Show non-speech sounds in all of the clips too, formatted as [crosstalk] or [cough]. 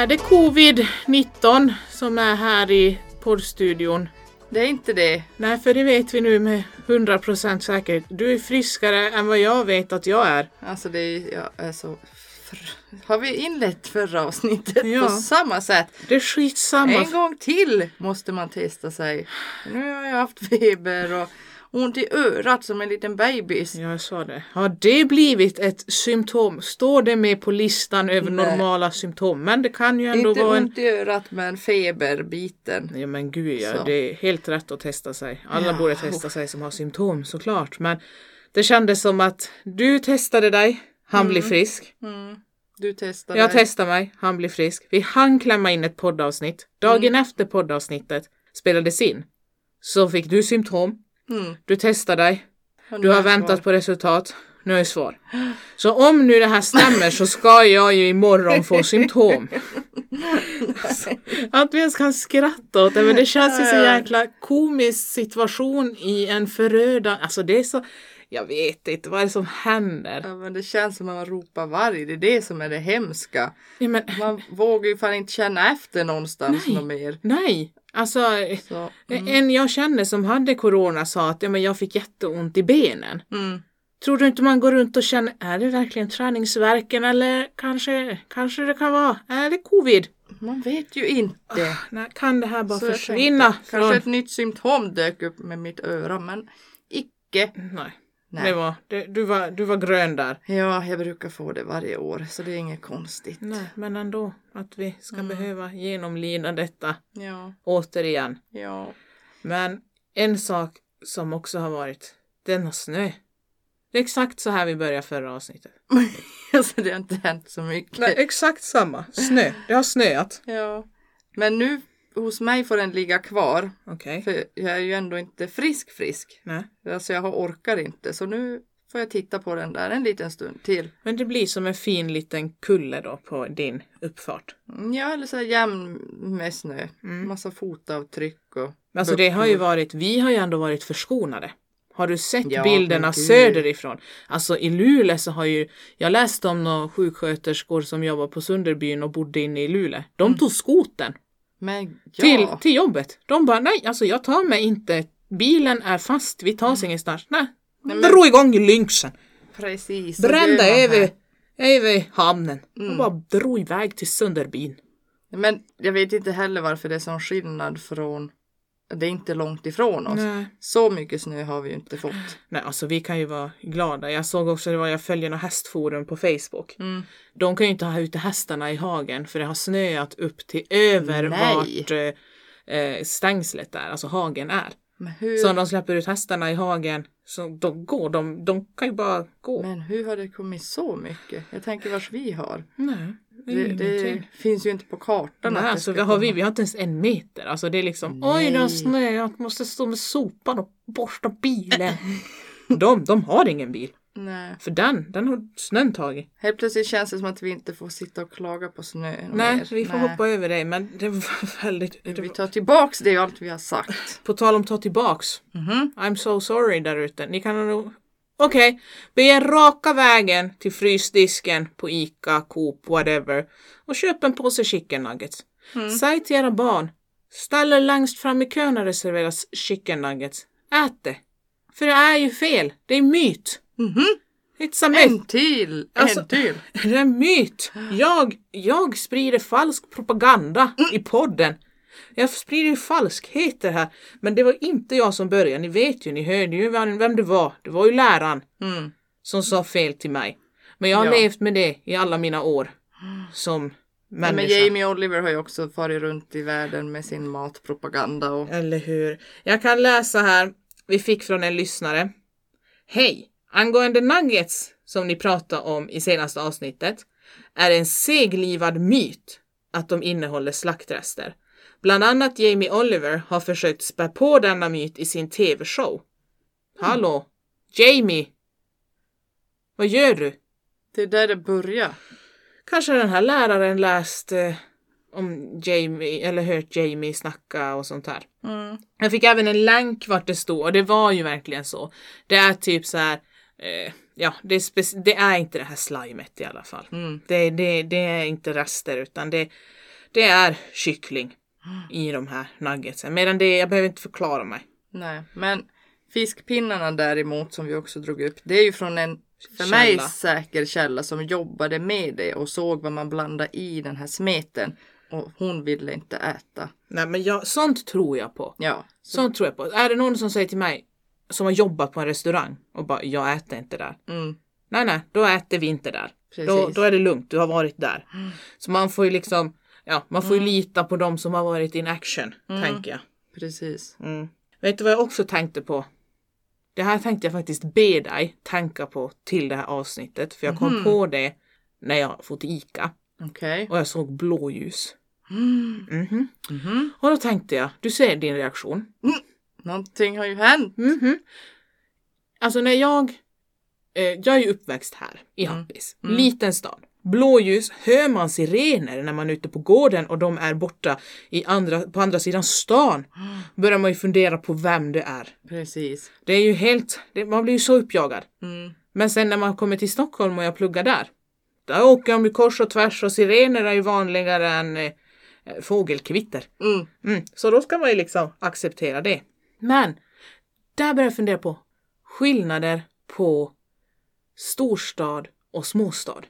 Är det covid-19 som är här i poddstudion? Det är inte det. Nej, för det vet vi nu med 100% säkerhet. Du är friskare än vad jag vet att jag är. Alltså det är, jag är så... Har vi inlett förra avsnittet Ja. på samma sätt? Det är skitsamma. En gång till måste man testa sig. Nu har jag haft feber och ont i örat som en liten bebis. Ja, jag sa det. Har det blivit ett symptom? Står det med på listan över Nej. normala symptom? Men det kan ju ändå Inte vara en... ont i örat men feberbiten. Ja men gud ja, Så. det är helt rätt att testa sig. Alla Ja. borde testa sig som har symptom såklart. Men det kändes som att du testade dig, han blir frisk. Mm. Du testar Jag dig. testar mig, han blir frisk. Vi hann klämma in ett poddavsnitt. Dagen Mm. efter poddavsnittet spelades in så fick du symptom. Mm. Du testar dig. Du har väntat svar. på resultat. Nu är svar. Så om nu det här stämmer så ska jag ju imorgon få symptom. Alltså, [laughs] att vi ens kan skratta åt det men det känns ju så jäkla komisk situation i en förödande... Alltså det är så... Jag vet inte vad är det som händer. Ja, men det känns som att man ropar varg. Det är det som är det hemska. Ja, men, Man vågar ju fan inte känna efter någonstans Nej. något mer. nej, alltså Så, en jag känner som hade corona sa att ja, men jag fick jätteont i benen. mm. Tror du inte man går runt och känner, är det verkligen träningsvärken eller kanske, kanske det kan vara, är det covid? Man vet ju inte. Nej, kan det här bara Så försvinna tänkte, från... Kanske ett nytt symptom dök upp med mitt öra men icke. Nej, Nej. Det var, det, du, var, du var grön där. Ja, jag brukar få det varje år så det är inget konstigt. Nej, men ändå att vi ska Mm. behöva genomlida detta Ja, återigen. ja. Men en sak som också har varit, denna snö. Det är exakt så här vi började förra avsnittet. [laughs] Alltså det har inte hänt så mycket. Nej, exakt samma. Snö. Det har snöat. Ja. Men nu hos mig får den ligga kvar. Okej. För jag är ju ändå inte frisk frisk. Nej. Alltså jag har- orkar inte. Så nu får jag titta på den där en liten stund till. Men det blir som en fin liten kulle då på din uppfart. Mm, Ja, eller så här jämn med snö. Mm. Massa fotavtryck och... Alltså det har ju varit, vi har ju ändå varit förskonade. Har du sett Ja, bilderna men söderifrån? Alltså i Luleå så har ju, jag läste om några sjuksköterskor som jobbar på Sunderbyn och bodde inne i Luleå. De tog skoten Men ja. till, till jobbet. De bara nej, alltså jag tar mig inte. Bilen är fast, vi tar oss ingenstans. Nej, Nej, men- drog igång lynxen. Precis. Brända över, över hamnen. Mm. Och bara drog iväg till Sunderbyn. Men jag vet inte heller varför det är sån skillnad från... Det är inte långt ifrån oss. Nej. Så mycket snö har vi ju inte fått. Nej, alltså vi kan ju vara glada. Jag såg också, det var jag följer några hästforum på Facebook. Mm. De kan ju inte ha ute hästarna i hagen för det har snöat upp till över Nej. vart eh, eh, stängslet är, alltså hagen är. Så om de släpper ut hästarna i hagen så de går de, de kan ju bara gå. men hur har det kommit så mycket? Jag tänker vars vi har. Nej, det är Det, det finns ju inte på kartan. Nej, alltså, vad har vi? Vi har inte ens en meter. Alltså det är liksom, oj det har Nej. snöat, måste stå med sopan och borsta bilen. [laughs] de, de har ingen bil. Nej. För den, den har snön tagit. Helt plötsligt känns det som att vi inte får sitta och klaga på snö. Nej, mer. vi får Nej. hoppa över det. Men det var [laughs] väldigt... Det Vi tar tillbaks det allt vi har sagt. på tal om ta tillbaks. Mhm. I'm so sorry där ute. Ni kan nog... Okej, be er raka vägen till frysdisken på ICA, Coop, whatever och köp en påse chicken nuggets. Mm. Säg till era barn, ställ er längst fram i kön när det serveras chicken nuggets. Ät det. För det är ju fel. Det är myt. Mhm. It's a myth. En till! Alltså- en till! [laughs] Det är en myt. Jag, jag sprider falsk propaganda i podden. Jag sprider ju falskheter här. Men det var inte jag som började. Ni vet ju, ni hörde ju vem det var. Det var ju läraren Mm. som sa fel till mig. Men jag har Ja. levt med det i alla mina år som människa. men Jamie Oliver har ju också farit runt i världen med sin matpropaganda och Eller hur? Jag kan läsa här. Vi fick från en lyssnare. Hej! Angående nuggets som ni pratade om i senaste avsnittet är det en seglivad myt att de innehåller slaktrester. Bland annat Jamie Oliver har försökt spä på denna myt i sin tv-show. Hallå? Jamie? Vad gör du? det är där det börjar. Kanske den här läraren läst eh, om Jamie, eller hört Jamie snacka och sånt här. Mm. Jag fick även en länk vart det stod och det var ju verkligen så. Det är typ så här, eh, ja, det är, det är inte det här slimet i alla fall. Mm. Det, det, det är inte rester utan det, det är kyckling i de här nuggetsen. Medan det, jag behöver inte förklara mig. Nej, men fiskpinnarna däremot som vi också drog upp. Det är ju från en för mig Källa. säker källa som jobbade med det och såg vad man blandade i den här smeten. Och hon ville inte äta. Nej men jag, sånt tror jag på. Ja, Sånt tror jag på. Är det någon som säger till mig som har jobbat på en restaurang och bara jag äter inte där. mm, Nej nej, då äter vi inte där. precis. Då, då är det lugnt, du har varit där. Så man får ju liksom, ja man får ju lita på dem som har varit in action, tänker jag. Precis. Mm. Vet du vad jag också tänkte på? Det här tänkte jag faktiskt be dig tänka på till det här avsnittet. För jag kom på det när jag till ICA Okej. och jag såg blåljus. Mm. Mhm. Mhm. Och då tänkte jag, du ser din reaktion. Någonting har ju hänt. Mhm. Alltså när jag, eh, jag är ju uppväxt här i Happis, liten stad. Blåljus, hör man sirener när man är ute på gården och de är borta i andra, på andra sidan stan börjar man ju fundera på vem det är. Precis. Det är ju helt, det, man blir ju så uppjagad. Mm. Men sen när man kommer till Stockholm och jag pluggar där, där åker de ju kors och tvärs och sirener är ju vanligare än eh, fågelkvitter. Mm. Mm, så då ska man ju liksom acceptera det. Men där börjar jag fundera på skillnader på storstad och småstad.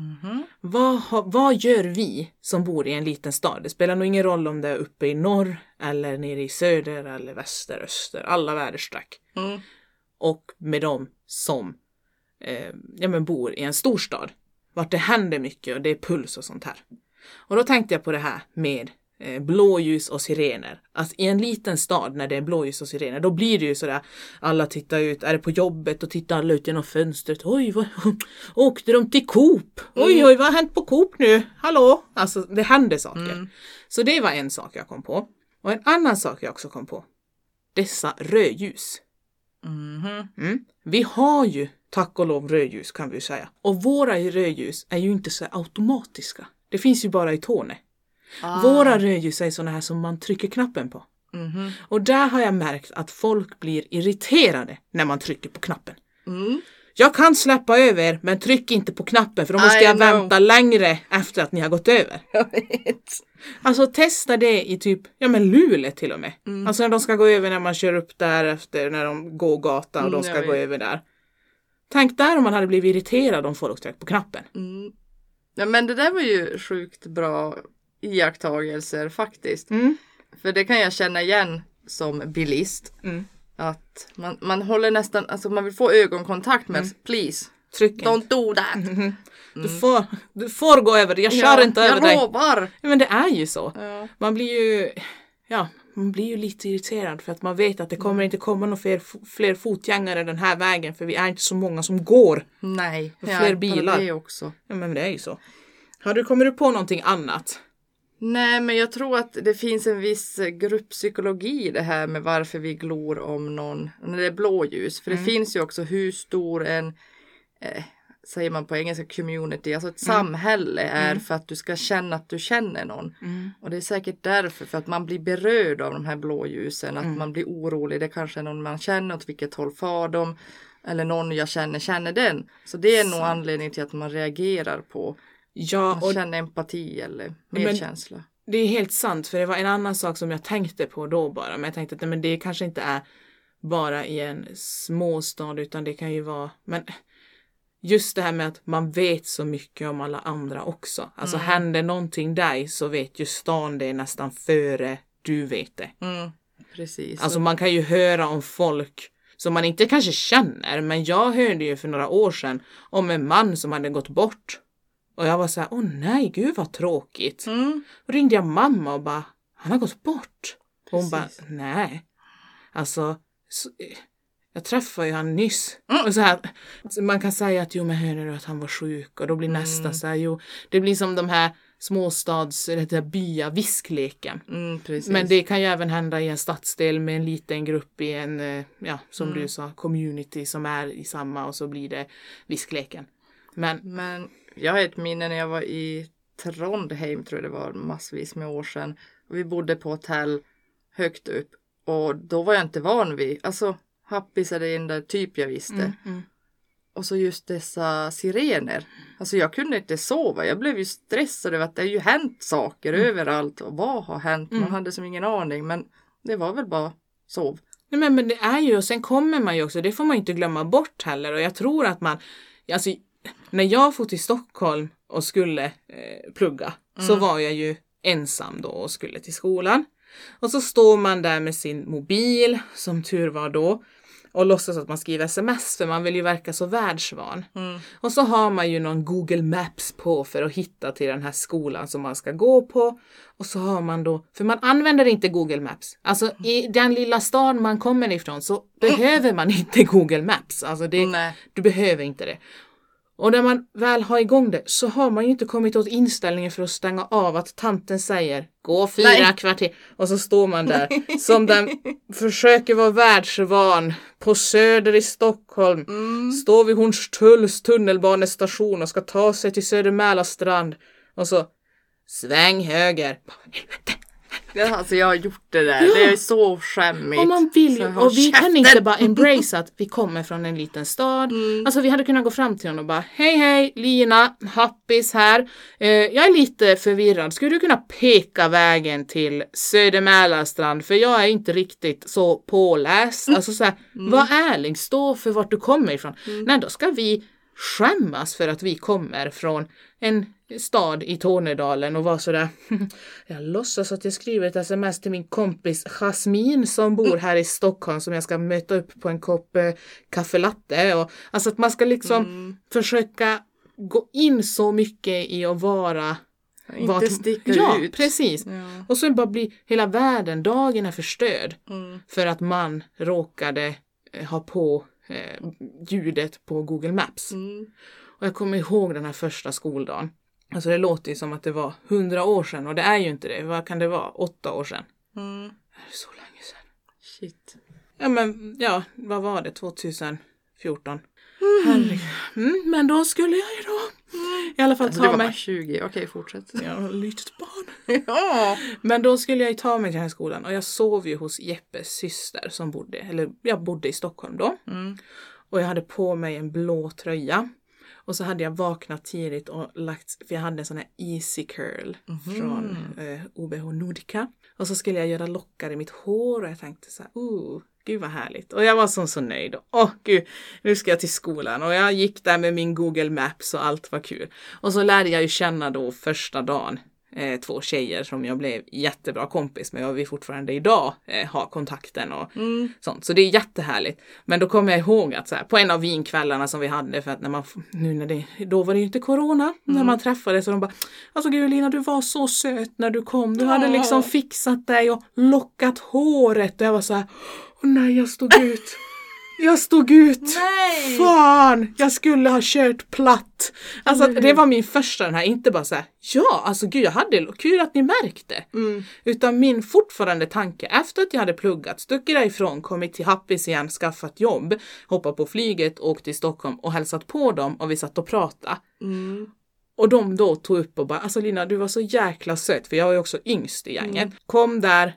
Mhm. Vad, vad gör vi som bor i en liten stad? Det spelar nog ingen roll om det är uppe i norr eller nere i söder eller väster, öster, alla väderstreck. Mm. Och med dem som eh, ja, men bor i en storstad. Vart det händer mycket och det är puls och sånt här. Och då tänkte jag på det här med blåljus och sirener. Att i en liten stad när det är blåljus och sirener då blir det ju sådär alla tittar ut, är det på jobbet och tittar alla ut genom fönstret. Oj, vad, [laughs] åkte de till Coop? Oj, oj, vad har hänt på Coop nu? Hallå? Alltså det händer saker. Så det var en sak jag kom på. Och en annan sak jag också kom på. Dessa rödljus. Mhm. Mm. Vi har ju tack och lov rödljus kan vi ju säga. Och våra rödljus är ju inte så automatiska. Det finns ju bara i Torne. Ah. Våra rödljus är såna här som man trycker knappen på. Mhm. Och där har jag märkt att folk blir irriterade när man trycker på knappen. Mm. Jag kan släppa över men tryck inte på knappen för då måste I jag know. vänta längre efter att ni har gått över. [laughs] Jag vet. Alltså testa det i typ, ja men Luleå till och med. Mm. Alltså när de ska gå över när man kör upp där efter när de går gatan och Mm, de ska jag gå över där. Tänk där om man hade blivit irriterad om folk tryckte på knappen. Mm. Ja, men det där var ju sjukt bra iakttagelser faktiskt. Mm. För det kan jag känna igen som bilist. Mm. Att man, man håller nästan, alltså man vill få ögonkontakt med Mm. please. Tryck inte. Don't do that. Mhm. [laughs] Du, får, du får gå över, jag kör Ja, inte över jag dig. lovar. Ja, men det är ju så. Ja. Man blir ju, ja, man blir ju lite irriterad för att man vet att det kommer inte komma några fler, fler fotgängare den här vägen för vi är inte så många som går. Nej, Och jag fler bilar. Det också. Ja men det är ju så. Har du, kommer du på någonting annat? Nej, men jag tror att det finns en viss grupppsykologi i det här med varför vi glor om någon när det är blåljus. För det finns ju också hur stor en, eh, säger man på engelska, community, alltså ett samhälle är för att du ska känna att du känner någon. Och det är säkert därför, för att man blir berörd av de här blåljusen, att man blir orolig. Det kanske är någon man känner, åt vilket håll far de? Eller någon jag känner, känner den. Så det är nog anledningen till att man reagerar på. Ja, och känner empati eller Men- medkänsla. det är helt sant för det var en annan sak som jag tänkte på då bara. Men jag tänkte att nej, men det kanske inte är bara i en småstad utan det kan ju vara, men just det här med att man vet så mycket om alla andra också. Alltså händer någonting dig så vet ju stan det nästan före du vet det. Mm, precis. Alltså man kan ju höra om folk som man inte kanske känner, men jag hörde ju för några år sedan om en man som hade gått bort. Och jag var så här, åh nej, gud vad tråkigt. mm, Då ringde jag mamma och bara, han har gått bort. Och hon bara, nej. Alltså, så, jag träffade ju han nyss. Mm. Och så här, man kan säga att jo men hörde du att han var sjuk och då blir nästa Mm. så här, jo. Det blir som de här småstads, eller det här bya-viskleken. mm. Men det kan ju även hända i en stadsdel med en liten grupp i en, eh, ja som Mm. du sa, community som är i samma och så blir det viskleken. Men Men jag har ett minne när jag var i Trondheim tror jag det var massvis med år sedan. Och vi bodde på hotell högt upp. Och då var jag inte van vid, alltså Happis är det enda typ jag visste. mm, mm, och så just dessa sirener. Alltså jag kunde inte sova. Jag blev ju stressad över att det har ju hänt saker Mm. överallt. Och vad har hänt? Man Mm. hade som ingen aning. Men det var väl bara sov. Nej, men, men det är ju, och sen kommer man ju också, det får man inte glömma bort heller. Och jag tror att man, alltså när jag for till Stockholm och skulle eh, plugga så var jag ju ensam då och skulle till skolan. Och så står man där med sin mobil, som tur var då, och låtsas att man skriver sms för man vill ju verka så världsvan. Mm. Och så har man ju någon Google Maps på för att hitta till den här skolan som man ska gå på. Och så har man då, för man använder inte Google Maps. Alltså i den lilla stan man kommer ifrån så behöver man inte Google Maps. Alltså det, du behöver inte det. Och när man väl har igång det så har man ju inte kommit åt inställningen för att stänga av att tanten säger gå fyra Nej. kvarter och så står man där [laughs] som den försöker vara världsvan på Söder i Stockholm. Mm. Står vid Hornstulls tunnelbanestation och ska ta sig till Södermäla strand och så sväng höger. Ja, Alltså jag har gjort det där. Det är så skämmigt. Och man vill och vi kan käften. inte bara embrace att vi kommer från en liten stad. Mm. Alltså vi hade kunnat gå fram till honom och bara hej hej Lina, Happis här. Eh, jag är lite förvirrad. Skulle du kunna peka vägen till Södermälarstrand? För jag är inte riktigt så påläst. Mm. Alltså så här, var ärlig, stå för vart du kommer ifrån. Mm. Nej, då ska vi skämmas för att vi kommer från en stad i Tornedalen och vara sådär [laughs] Jag låtsas att jag skriver ett sms till min kompis Jasmin som bor här i Stockholm som jag ska möta upp på en kopp eh, kaffe latte. Och, alltså att man ska liksom Mm. försöka gå in så mycket i att vara Inte vart- sticka ja, ut. precis. Ja. Och så bara blir hela världen, dagen är förstörd Mm. för att man råkade eh, ha på eh, ljudet på Google Maps. Mm. Och jag kommer ihåg den här första skoldagen. Alltså det låter ju som att det var hundra år sedan och det är ju inte det. Vad kan det vara? Åtta år sedan. Mm. Det är så länge sedan. Shit. Ja men ja, vad var det? 2014? Herregud. Mm, men då skulle jag ju då i alla fall Alltså, ta var bara mig... 20. Okej, fortsätt. Jag har ett litet barn. [laughs] ja. Men då skulle jag ju ta mig till den här skolan och jag sov ju hos Jeppes syster som bodde, eller jag bodde i Stockholm då. Mm. Och jag hade på mig en blå tröja. Och så hade jag vaknat tidigt och lagt, för jag hade en sån här easy curl från eh, OBH Nordica. Och så skulle jag göra lockar i mitt hår och jag tänkte så här, oh, gud vad härligt. Och jag var så, så nöjd. Åh gud, nu ska jag till skolan. Och jag gick där med min Google Maps och allt var kul. Och så lärde jag ju känna då första dagen eh, två tjejer som jag blev jättebra kompis med och vi fortfarande idag eh, har kontakten och Mm. sånt. Så det är jättehärligt. Men då kommer jag ihåg att så här, på en av vinkvällarna som vi hade, för att när man, nu när det, då var det ju inte corona, när man träffades och de bara Alltså gud Lina, du var så söt när du kom. Du hade liksom fixat dig och lockat håret och jag var så här, åh nej jag stod ut. Jag stod ut. Nej! Fan, jag skulle ha kört platt. Alltså hur? det var min första den här, inte bara så här, ja alltså gud jag hade kul att ni märkte. Mm. Utan min fortfarande tanke efter att jag hade pluggat, stuckit därifrån, kommit till Happis igen, skaffat jobb, hoppat på flyget, åkt till Stockholm och hälsat på dem och vi satt och pratade. Mm. Och de då tog upp och bara, alltså Lina du var så jäkla söt, för jag var ju också yngst i gänget. Mm. Kom där,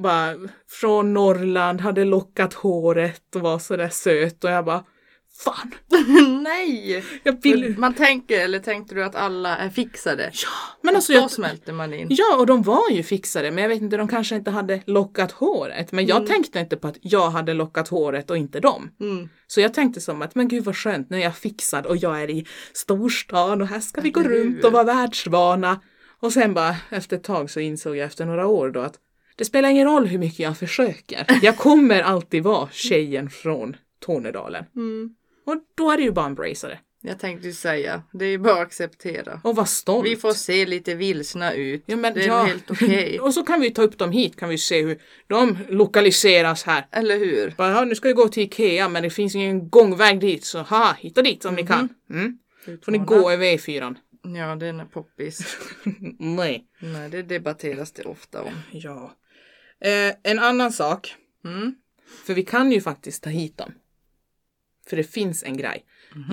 bara från Norrland, hade lockat håret och var sådär söt och jag bara, fan, [laughs] Nej! vill Man tänker, eller tänkte du att alla är fixade? Ja, men alltså Då jag, smälter man in. Ja, och de var ju fixade, men jag vet inte, de kanske inte hade lockat håret. Men jag Mm. tänkte inte på att jag hade lockat håret och inte dem. Mm. Så jag tänkte som att, men gud vad skönt, nu är jag fixad och jag är i storstan och här ska vi gå runt och vara världsvana. Och sen bara efter ett tag så insåg jag efter några år då att det spelar ingen roll hur mycket jag försöker. Jag kommer alltid vara tjejen från Tornedalen. Mm. Och då är det ju bara embracea det. Jag tänkte ju säga, det är bara att acceptera. Och vara stolt. Vi får se lite vilsna ut. Ja, men det är ja. helt okej. [laughs] och så kan vi ta upp dem hit, kan vi se hur de lokaliseras här. Eller hur? Bara, ja, nu ska vi gå till Ikea men det finns ingen gångväg dit så ha, hitta dit om ni kan. Mm. Får ni gå över E4. Ja, den är poppis. [laughs] Nej. Nej, det debatteras det ofta om. Ja. Eh, en annan sak, Mm. för vi kan ju faktiskt ta hit dem. För det finns en grej.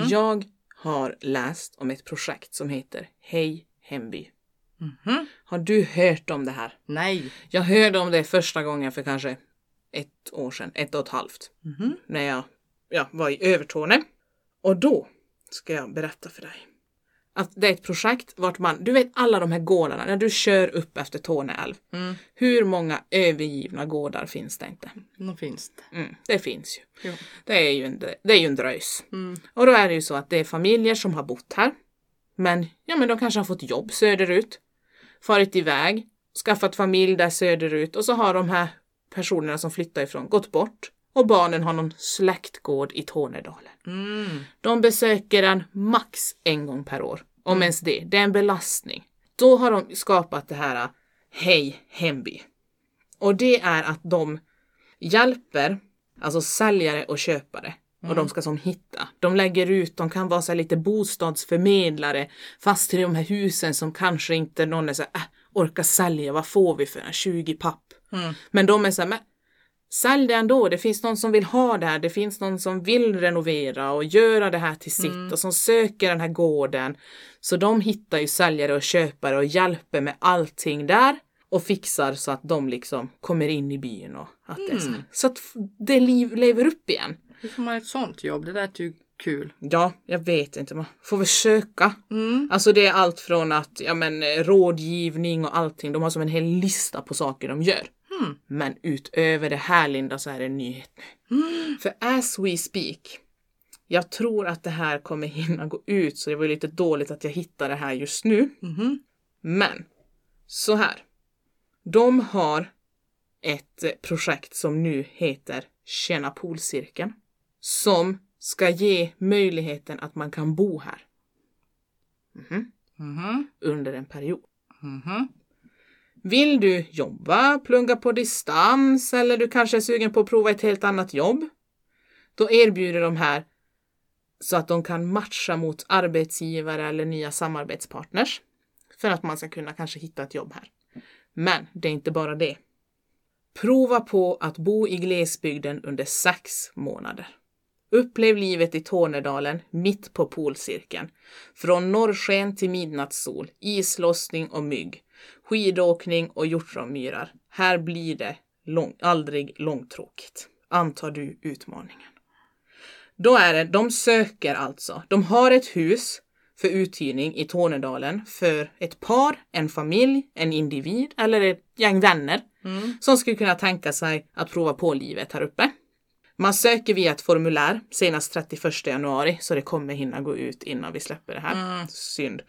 Jag har läst om ett projekt som heter Hej Hemby. Mhm. Har du hört om det här? Nej. Jag hörde om det första gången för kanske ett år sedan, ett och ett halvt. Mhm. när jag ja, var i Övertorneå. Och då ska jag berätta för dig att det är ett projekt vart man, du vet alla de här gårdarna, när du kör upp efter Torne älv. Mm. Hur många övergivna gårdar finns det inte? Nu finns det. Mm, det finns ju. Jo. Det är ju en, det är ju en dröjs. Mm. Och då är det ju så att det är familjer som har bott här. Men, ja men de kanske har fått jobb söderut. Farit iväg, skaffat familj där söderut och så har de här personerna som flyttar ifrån gått bort. Och barnen har någon släktgård i Tornedalen. Mm. De besöker den max en gång per år. Om ens det. Det är en belastning. Då har de skapat det här Hej Hemby. Och det är att de hjälper alltså säljare och köpare. Och de ska som hitta. De lägger ut, de kan vara så lite bostadsförmedlare fast till de här husen som kanske inte någon är så här, äh, orkar sälja, vad får vi för den? 20 papp. Mm. Men de är så här, sälj det ändå. Det finns någon som vill ha det här. Det finns någon som vill renovera och göra det här till sitt och som söker den här gården. Så de hittar ju säljare och köpare och hjälper med allting där och fixar så att de liksom kommer in i byn och att det är så, så att det lever upp igen. Hur får man ett sånt jobb? Det lät ju kul. Ja, jag vet inte. Man får väl söka. Mm. Alltså det är allt från att, ja men rådgivning och allting. De har som en hel lista på saker de gör. Mm. Men utöver det här Linda så är det en nyhet nu. För as we speak, jag tror att det här kommer hinna gå ut så det var lite dåligt att jag hittade det här just nu. Mhm. Men så här. De har ett eh, projekt som nu heter Tjäna poolcirkeln. Som ska ge möjligheten att man kan bo här. Mhm. Mhm. Under en period. Mhm. Vill du jobba, plugga på distans eller du kanske är sugen på att prova ett helt annat jobb? Då erbjuder de här så att de kan matcha mot arbetsgivare eller nya samarbetspartners för att man ska kunna kanske hitta ett jobb här. Men det är inte bara det. Prova på att bo i glesbygden under sex månader. Upplev livet i Tornedalen mitt på polcirkeln. Från norrsken till midnattssol, islossning och mygg, skidåkning och hjortronmyrar. Här blir det lång, aldrig långtråkigt. Antar du utmaningen? Då är det, de söker alltså, de har ett hus för uthyrning i Tornedalen för ett par, en familj, en individ eller ett gäng vänner som skulle kunna tänka sig att prova på livet här uppe. Man söker via ett formulär senast 31 januari så det kommer hinna gå ut innan vi släpper det här. Synd.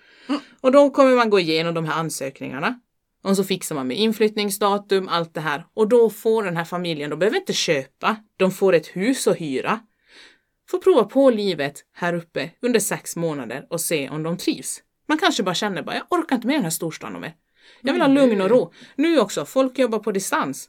Och då kommer man gå igenom de här ansökningarna. Och så fixar man med inflyttningsdatum, allt det här. Och då får den här familjen, de behöver inte köpa, de får ett hus att hyra. Får prova på livet här uppe under sex månader och se om de trivs. Man kanske bara känner bara, jag orkar inte med den här storstaden mer. Jag vill ha lugn och ro. Nu också, folk jobbar på distans.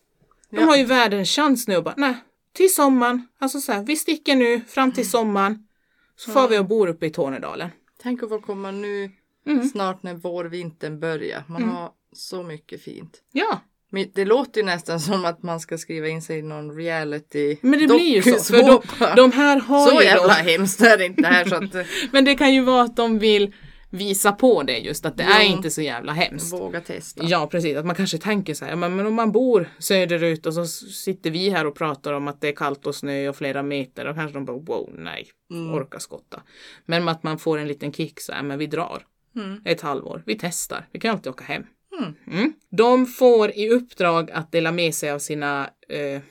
De har ju världens chans nu och bara, nej, till sommaren, alltså så här, vi sticker nu fram till sommaren. Så får vi och bor uppe i Tornedalen. Tänk att få komma nu Mm. snart när vårvintern börjar. Man har så mycket fint. Ja, Men det låter ju nästan som att man ska skriva in sig i någon reality men det blir ju så. För de, de här har Så ju jävla då, hemskt är det inte här så att [laughs] eh, Men det kan ju vara att de vill visa på det just, att det Ja. är inte så jävla hemskt. våga testa. Ja, precis. Att man kanske tänker så här, men, men om man bor söderut och så sitter vi här och pratar om att det är kallt och snö och flera meter, då kanske de bara wow, nej, Mm. orka skotta. Men att man får en liten kick så här, men vi drar. Mm. Ett halvår, vi testar, vi kan alltid åka hem. Mm. De får i uppdrag att dela med sig av sina eh,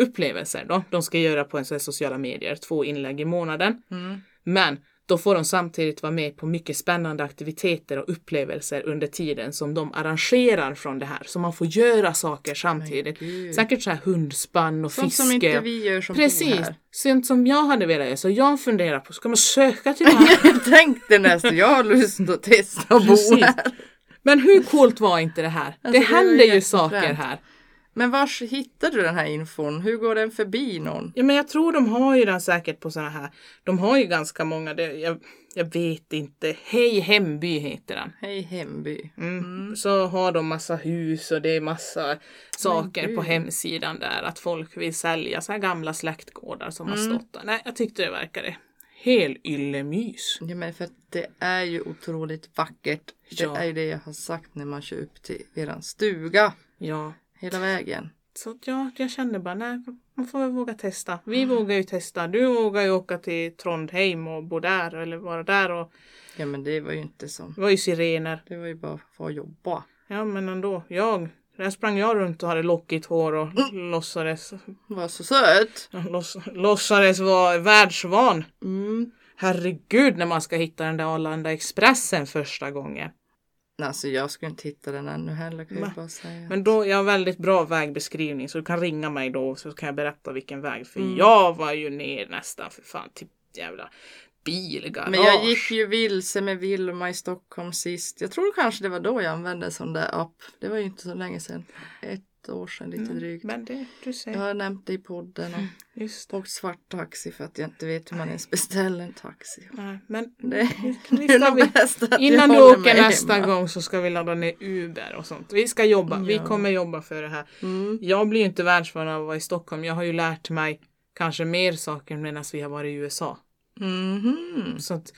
upplevelser då. De ska göra på en sån sociala medier, två inlägg i månaden. Mm. Men då får de samtidigt vara med på mycket spännande aktiviteter och upplevelser under tiden som de arrangerar från det här. Så man får göra saker samtidigt. Säkert så här hundspann och Sånt fiske. som inte vi gör som Precis, här. sånt som jag hade velat göra. Så jag funderar på, ska man söka till det här? [laughs] Jag tänkte nästan, jag har lust att testa att bo här. Men hur coolt var inte det här? Alltså, det händer ju saker här. Men var hittade du den här infon? Hur går den förbi någon? Ja, men jag tror de har ju den säkert på såna här. De har ju ganska många. Det, jag, jag vet inte. Hej Hemby heter den. Hej Hemby. Mm. Så har de massa hus och det är massa saker på hemsidan där att folk vill sälja så här gamla släktgårdar som har Mm. stått där. Nej, jag tyckte det verkade hel yllemys. Ja men för att det är ju otroligt vackert. Det Ja. är ju det jag har sagt när man kör upp till eran stuga. Ja, Hela vägen. så ja, jag kände bara nej, man får väl våga testa. Vi vågar ju testa. Du vågar ju åka till Trondheim och bo där eller vara där och Ja men det var ju inte som. det var ju sirener. Det var ju bara för att jobba. Ja men ändå, jag, där sprang jag runt och hade lockigt hår och låtsades, Var så söt. låts, låtsades vara världsvan. Mm. Herregud när man ska hitta den där Arlanda Expressen första gången. Alltså jag skulle inte hitta den ännu heller kan jag Men- bara säga. Men då, jag har väldigt bra vägbeskrivning så du kan ringa mig då så kan jag berätta vilken väg. För Mm. jag var ju ner nästan för fan till jävla bilgarage. Men jag gick ju vilse med Vilma i Stockholm sist. Jag tror kanske det var då jag använde en sån där app. Det var ju inte så länge sedan. Ett år sedan lite drygt. Men det, du ser. Jag har nämnt det i podden och [laughs] Just det. åkt svart taxi för att jag inte vet hur man ens beställer en taxi. Nej, men [laughs] Det, vi det är nog vi, bäst att innan du åker nästa hemma. gång så ska vi ladda ner Uber och sånt. Vi ska jobba. Vi Ja. kommer jobba för det här. Mm. Jag blir ju inte världsvan av att vara i Stockholm. Jag har ju lärt mig kanske mer saker medan vi har varit i USA. Mhm. Så att,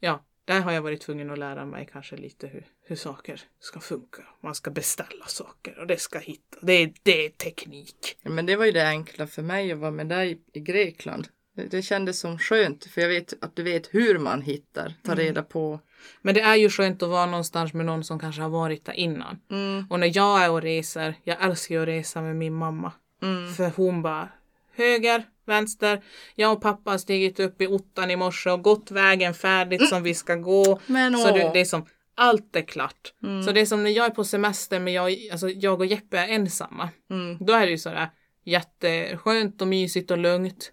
ja, där har jag varit tvungen att lära mig kanske lite hur, hur saker ska funka. Man ska beställa saker och det ska hitta. Det är, det är teknik. Ja, Men det var ju det enkla för mig att vara med dig i Grekland. Det, det kändes som skönt för jag vet att du vet hur man hittar, tar Mm. reda på. Men det är ju skönt att vara någonstans med någon som kanske har varit där innan. Mm. Och när jag är och reser, jag älskar ju att resa med min mamma. Mm. För hon bara höger, vänster. Jag och pappa har stigit upp i ottan i morse och gått vägen färdigt som vi ska gå. Men Så det, åh. det är som, allt är klart. Mm. Så det är som när jag är på semester men jag, alltså jag och Jeppe är ensamma. Mm. Då är det ju sådär jätteskönt och mysigt och lugnt.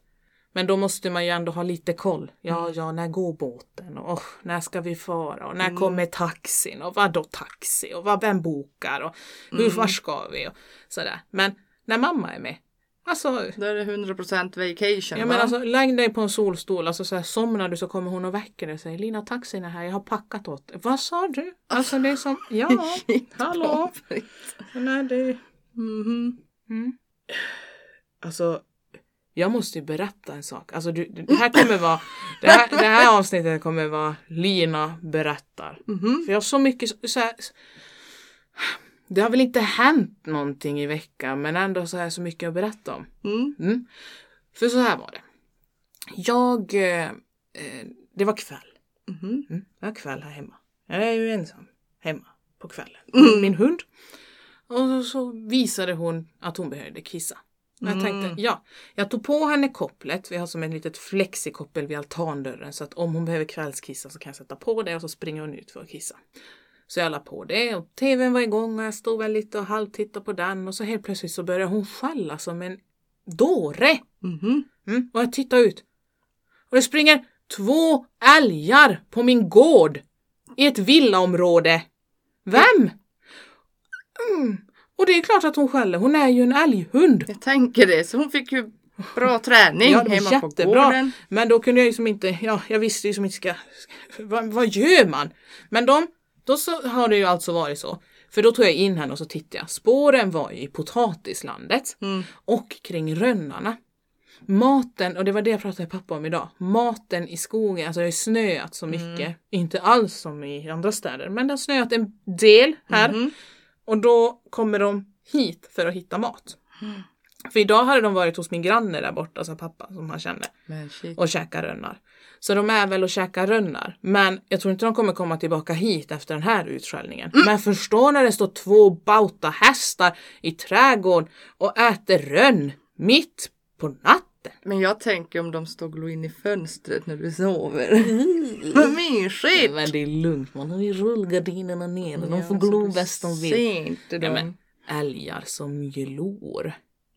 Men då måste man ju ändå ha lite koll. Ja, ja, när går båten? Och åh, när ska vi fara? Och när kommer taxin? Och vad då taxi? Och vad, vem bokar? Och hur, var ska vi? Och sådär. Men när mamma är med. Alltså, Då är det 100% vacation Ja va? men alltså lägg dig på en solstol, alltså så här, somnar du så kommer hon och väcker dig och säger Lina taxin är här, jag har packat åt dig. Vad sa du? Alltså det är som, ja, [laughs] hallå. Nej, det... Mhm. Mm. Alltså, jag måste ju berätta en sak. Alltså du, det här [laughs] kommer vara, det här, det här avsnittet kommer vara Lina berättar. Mhm. För jag har så mycket så- så här, det har väl inte hänt någonting i veckan men ändå så här så mycket att berätta om. Mm. Mm. För så här var det. Jag, eh, eh, det var kväll. Mhm. Mm. Det var kväll här hemma. Jag är ju ensam hemma på kvällen. Mm. Min hund. Och så, så visade hon att hon behövde kissa. Och jag tänkte, Mm. ja. Jag tog på henne kopplet. Vi har som ett litet flexikoppel vid altandörren. Så att om hon behöver kvällskissa så kan jag sätta på det och så springer hon ut för att kissa. Så jag la på det och tvn var igång och jag stod väl lite och halvtittade på den och så helt plötsligt så började hon skälla som en dåre. Mhm. Mm. Och jag tittar ut. Och det springer två älgar på min gård. I ett villaområde. Vem? Mm. Och det är klart att hon skäller. Hon är ju en älghund. Jag tänker det. Så hon fick ju bra träning Ja, hemma på jättebra. gården. Men då kunde jag ju som inte, ja, jag visste ju som inte ska, vad, vad gör man? Men de, då så har det ju alltså varit så. För då tog jag in henne och så tittade jag. Spåren var ju i potatislandet Mm. och kring rönnarna. Maten, och det var det jag pratade med pappa om idag. Maten i skogen, alltså det har ju snöat så mycket. Inte alls som i andra städer, men det har snöat en del här. Mhm. Och då kommer de hit för att hitta mat. För idag hade de varit hos min granne där borta, alltså pappa som han kände, och käkat rönnar. Så de är väl och käkar rönnar. Men jag tror inte de kommer komma tillbaka hit efter den här utskällningen. Men förstå när det står två bauta hästar i trädgården och äter rönn mitt på natten. Men jag tänker om de står och glor in i fönstret när du sover. Vad mysigt! Men det är lugnt, man har ju rullgardinerna ner och de får Ja, glo bäst de vill. ser inte Ja, dem. men, älgar som glor.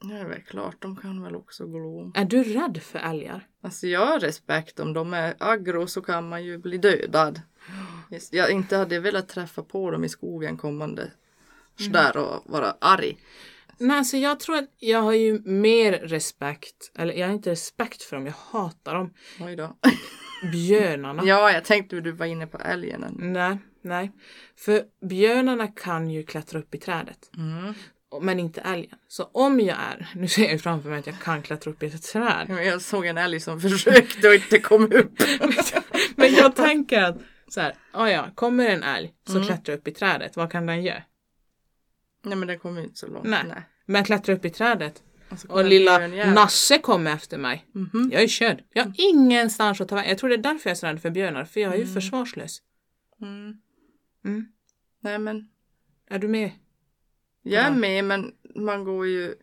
Det är väl klart, de kan väl också glo. Är du rädd för älgar? Alltså jag har respekt om de är aggro så kan man ju bli dödad. Jag inte hade velat träffa på dem i skogen kommande där och vara arg. Nej, alltså jag tror att jag har ju mer respekt, eller jag har inte respekt för dem, jag hatar dem. Oj då. Björnarna. [laughs] Ja, jag tänkte att du var inne på älgen. Nej, nej. För björnarna kan ju klättra upp i trädet. Mm. Men inte älgen. Så om jag är, nu ser jag framför mig att jag kan klättra upp i ett träd. Jag såg en älg som [laughs] försökte och inte kom upp. [laughs] Men jag tänker att så här, ah ja, kommer en älg så klättrar upp i trädet, vad kan den göra? Nej men den kom ju inte så långt. Nej. Men klättra upp i trädet, Och kommer Och lilla. Nasse kommer efter mig. Mhm. Jag är körd. Jag har ingenstans att ta vägen. Jag tror det är därför jag är så rädd för björnar, för jag är ju Mm. försvarslös. Mm. Mm. Nej men Är du med? Jag är med men man går ju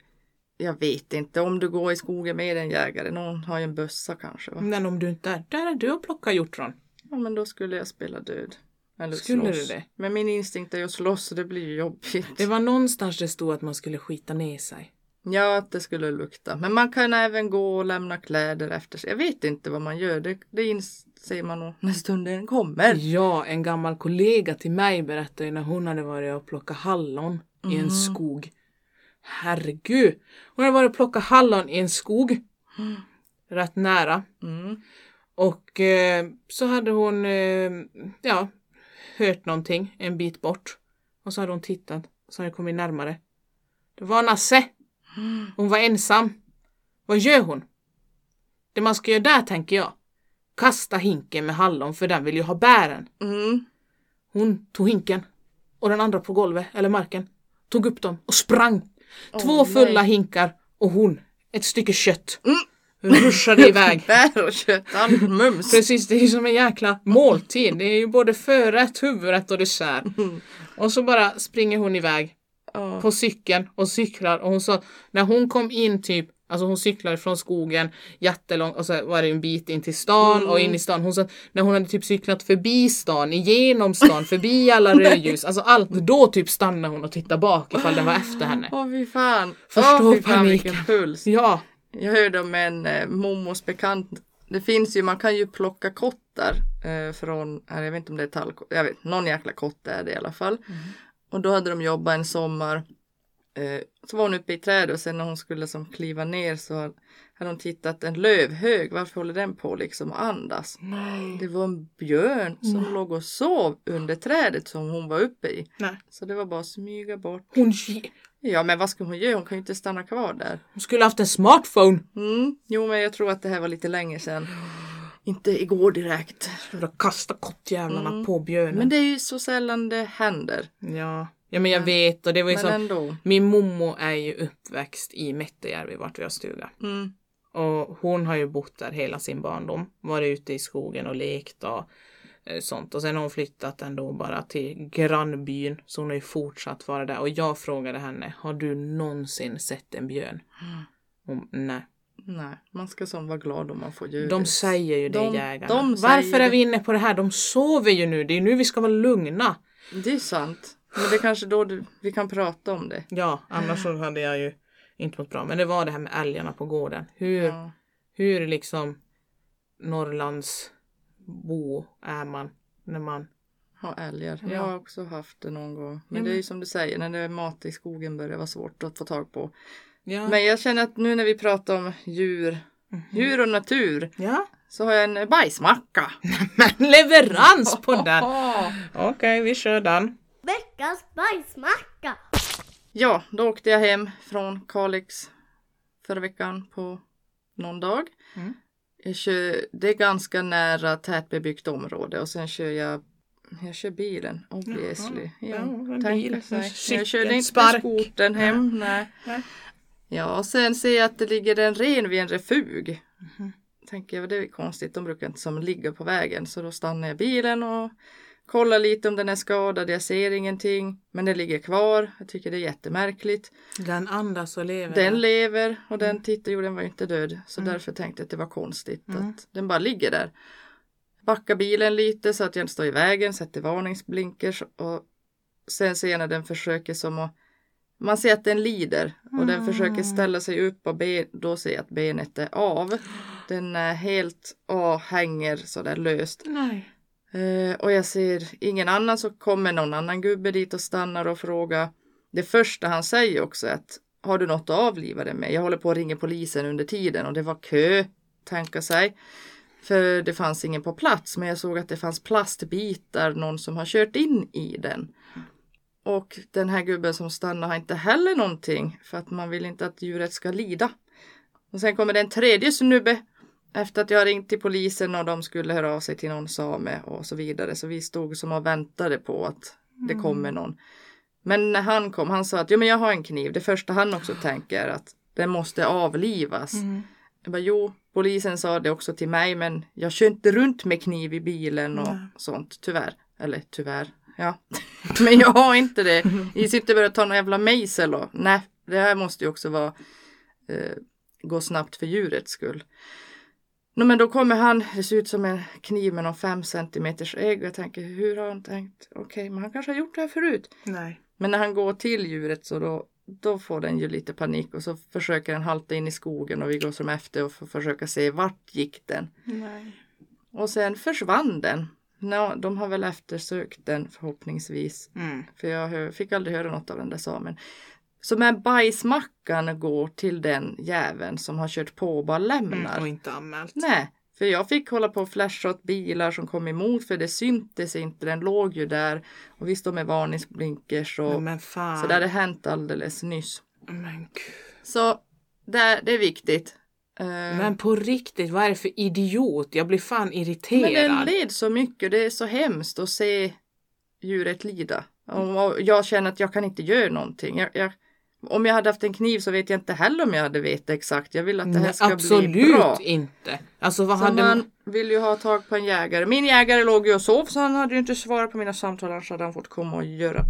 jag vet inte om du går i skogen med en jägare. Någon har ju en bössa kanske. Va? Men om du inte är, där är du och plockar hjortron. Ja men då skulle jag spela död. Eller Skulle slåss. du det? Men min instinkt är ju att slåss så det blir ju jobbigt. Det var någonstans det stod att man skulle skita ner sig. Ja, att det skulle lukta. Men man kan även gå och lämna kläder efter sig. Jag vet inte vad man gör. Det, det inser man nog när stunden kommer. Ja, en gammal kollega till mig berättade ju när hon hade varit och plockat hallon i en Mhm. skog. Herregud! Hon hade varit och plockat hallon i en skog. Mm. Rätt nära. Mm. Och eh, så hade hon eh, ja, hört någonting en bit bort. Och så hade hon tittat. Så hade det kommit närmare. Det var Nasse. Hon var ensam. Vad gör hon? Det man ska göra där tänker jag. Kasta hinken med hallon för den vill ju ha bären. Mm. Hon tog hinken och den andra på golvet eller marken. Tog upp dem och sprang. Två Åh, fulla nej. hinkar och hon ett stycke kött. Ruschade [laughs] iväg. Bär och kött, allt mums. Precis, det är ju som en jäkla måltid. Det är ju både förrätt, huvudrätt och dessert. Mm. Och så bara springer hon iväg Ja. på cykeln och cyklar och hon sa när hon kom in typ Alltså hon cyklade från skogen jättelångt och så var det en bit in till stan Mm. och in i stan. Hon sa när hon hade typ cyklat förbi stan, igenom stan, förbi [laughs] alla rödljus, alltså allt. Då typ stannade hon och tittade bak ifall den var efter henne. Åh fy fan. Förstå fy fan paniken. vilken puls. Ja, Jag hörde om en eh, mommos bekant. Det finns ju, man kan ju plocka kottar eh, från, eh, jag vet inte om det är tallkott, jag vet, någon jäkla kott är det i alla fall. Och då hade de jobbat en sommar. Eh, så var hon uppe i trädet och sen när hon skulle som kliva ner så hade hon tittat en lövhög. Varför håller den på liksom att andas? nej. Det var en björn som låg och sov under trädet som hon var uppe i. nej. Så det var bara att smyga bort. Hon, Ja men vad ska hon göra? Hon kan ju inte stanna kvar där. hon skulle haft en smartphone. Mm. Jo, men jag tror att det här var lite länge sedan. Inte igår direkt. Skulle kasta kottjävlarna Mm. på björnen. Men det är ju så sällan det händer. Ja. Ja, men jag vet och det var ju Men så. ändå. Min mommo är ju uppväxt i Mätterjärvi vart vi har stuga. Mm. Och hon har ju bott där hela sin barndom. Varit ute i skogen och lekt och eh, sånt. Och sen har hon flyttat ändå bara till grannbyn. Så hon har ju fortsatt vara där. Och jag frågade henne, har du någonsin sett en björn? Hon, nej. Nej, man ska som vara glad om man får djur. De säger ju det De- jägarna. de Varför är vi inne på det här? De sover ju nu. Det är nu vi ska vara lugna. Det är sant. Men det är kanske då du, vi kan prata om det. Ja, annars så hade jag ju inte mått bra. Men det var det här med älgarna på gården. Hur, Ja. hur liksom Norrlands bo är man när man... Ha älgar. Ja. Jag har också haft det någon gång. Men Ja, det är ju som du säger, när det är mat i skogen börjar det vara svårt att få tag på. Ja. Men jag känner att nu när vi pratar om djur, Mhm. djur och natur, så har jag en bajsmacka. [laughs] Men leverans på den! [laughs] Okej, vi kör den. Veckans bajsmacka! Ja, då åkte jag hem från Kalix förra veckan på någon dag. Mm. Jag kör, det är ganska nära tätbebyggt område och sen kör jag jag kör bilen, obviously. Jaha. Ja, Ja, bil, sig. jag körde inte spark. skotern hem. Nej. Nej. Ja, och sen ser jag att det ligger en ren vid en refug. Mhm. Tänker jag, det är konstigt, de brukar inte som ligga på vägen. Så då stannar jag bilen och kollar lite om den är skadad. Jag ser ingenting, men den ligger kvar. Jag tycker det är jättemärkligt. Den andas och lever. Den lever och den tittar, jo den var inte död. Så därför tänkte jag att det var konstigt Mm. att den bara ligger där. Backar bilen lite så att jag inte står i vägen, sätter varningsblinkers och sen ser jag när den försöker som att man ser att den lider och den försöker ställa sig upp och ben, då ser jag att benet är av. Den är helt och hänger sådär löst. Nej. Eh, och jag ser ingen annan så kommer någon annan gubbe dit och stannar och frågar. Det första han säger också är att har du något att avliva det med? Jag håller på att ringa polisen under tiden och det var kö, tänka sig. För det fanns ingen på plats men jag såg att det fanns plastbitar, någon som har kört in i den. Och den här gubben som stannar har inte heller någonting för att man vill inte att djuret ska lida. Och sen kommer det en tredje snubbe efter att jag ringt till polisen och de skulle höra av sig till någon same och så vidare. Så vi stod som och väntade på att det kommer någon. Men när han kom, han sa att jo, men jag har en kniv. Det första han också tänker är att Den måste avlivas. Mm. Jag bara, jo, polisen sa det också till mig men jag kör inte runt med kniv i bilen och Nej. sånt, tyvärr. Eller tyvärr, ja. [laughs] men jag har inte det. Jag sitter bara och tar någon jävla mejsel och nej, det här måste ju också vara eh, gå snabbt för djurets skull. Nå, men då kommer han, det ser ut som en kniv med någon fem centimeters ägg jag tänker hur har han tänkt? Okej, men han kanske har gjort det här förut. Nej. Men när han går till djuret så då, då får den ju lite panik och så försöker den halta in i skogen och vi går som efter och får försöka se vart gick den. Nej. Och sen försvann den. Nå, de har väl eftersökt den förhoppningsvis. Mm. För jag fick aldrig höra något av den där samen. Så men bajsmackan går till den jäveln som har kört på och bara lämnar. Mm. Och inte anmält. Nej, för jag fick hålla på och flasha åt bilar som kom emot för det syntes inte. Den låg ju där och vi står med varningsblinkers och Men, men fan. så det hade hänt alldeles nyss. Men gud. Så det, det är viktigt. Eh, Men på riktigt, vad är det för idiot? Jag blir fan men irriterad. den led så mycket. Det är så hemskt att se djuret lida. Och jag känner att jag kan inte göra någonting. Jag, jag, om jag hade haft en kniv så vet jag inte heller om jag hade vetat exakt. Jag vill att det här Nej, ska absolut bli bra. inte. Alltså vad Så hade man vill ju ha tag på en jägare. Min jägare låg ju och sov så han hade ju inte svarat på mina samtal annars hade han fått komma och göra,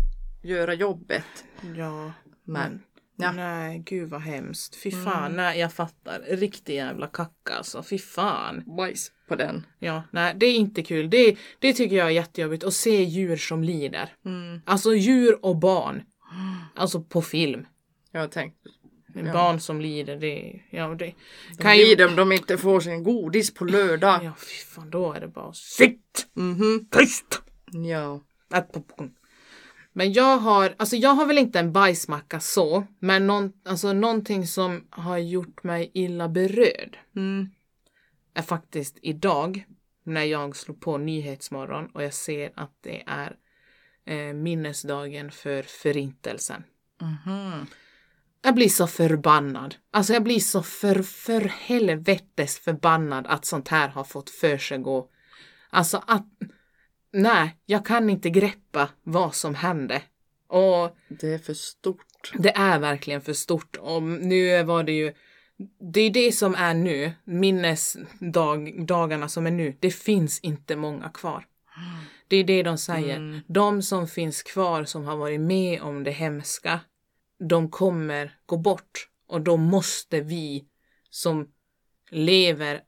göra jobbet. Ja. Men ja. Nej, gud vad hemskt. Fy fan, nej jag fattar. Riktig jävla kacka alltså. Fy fan. bajs på den. Ja, nej det är inte kul. Det, det tycker jag är jättejobbigt att se djur som lider. Mm. Alltså djur och barn. Alltså på film. Jag har tänkt. Men Ja. Barn som lider, det, ja, det De kan ju... lider om de inte får sin godis på lördag. Ja, fy fan, då är det bara sitt! Mhm. Tyst! Ja. Ät popcorn. Men jag har, alltså jag har väl inte en bajsmacka så, men någon, alltså någonting som har gjort mig illa berörd Mm. är faktiskt idag när jag slog på Nyhetsmorgon och jag ser att det är eh, minnesdagen för förintelsen. Mhm. Jag blir så förbannad. Alltså jag blir så för, för helvetes förbannad att sånt här har fått för sig gå. Alltså att... Nej, jag kan inte greppa vad som hände. Och Det är för stort. det är verkligen för stort. Och nu var det ju... Det är det som är nu, minnesdagarna som är nu. Det finns inte många kvar. Det är det de säger. Mm. De som finns kvar som har varit med om det hemska, de kommer gå bort. Och då måste vi som lever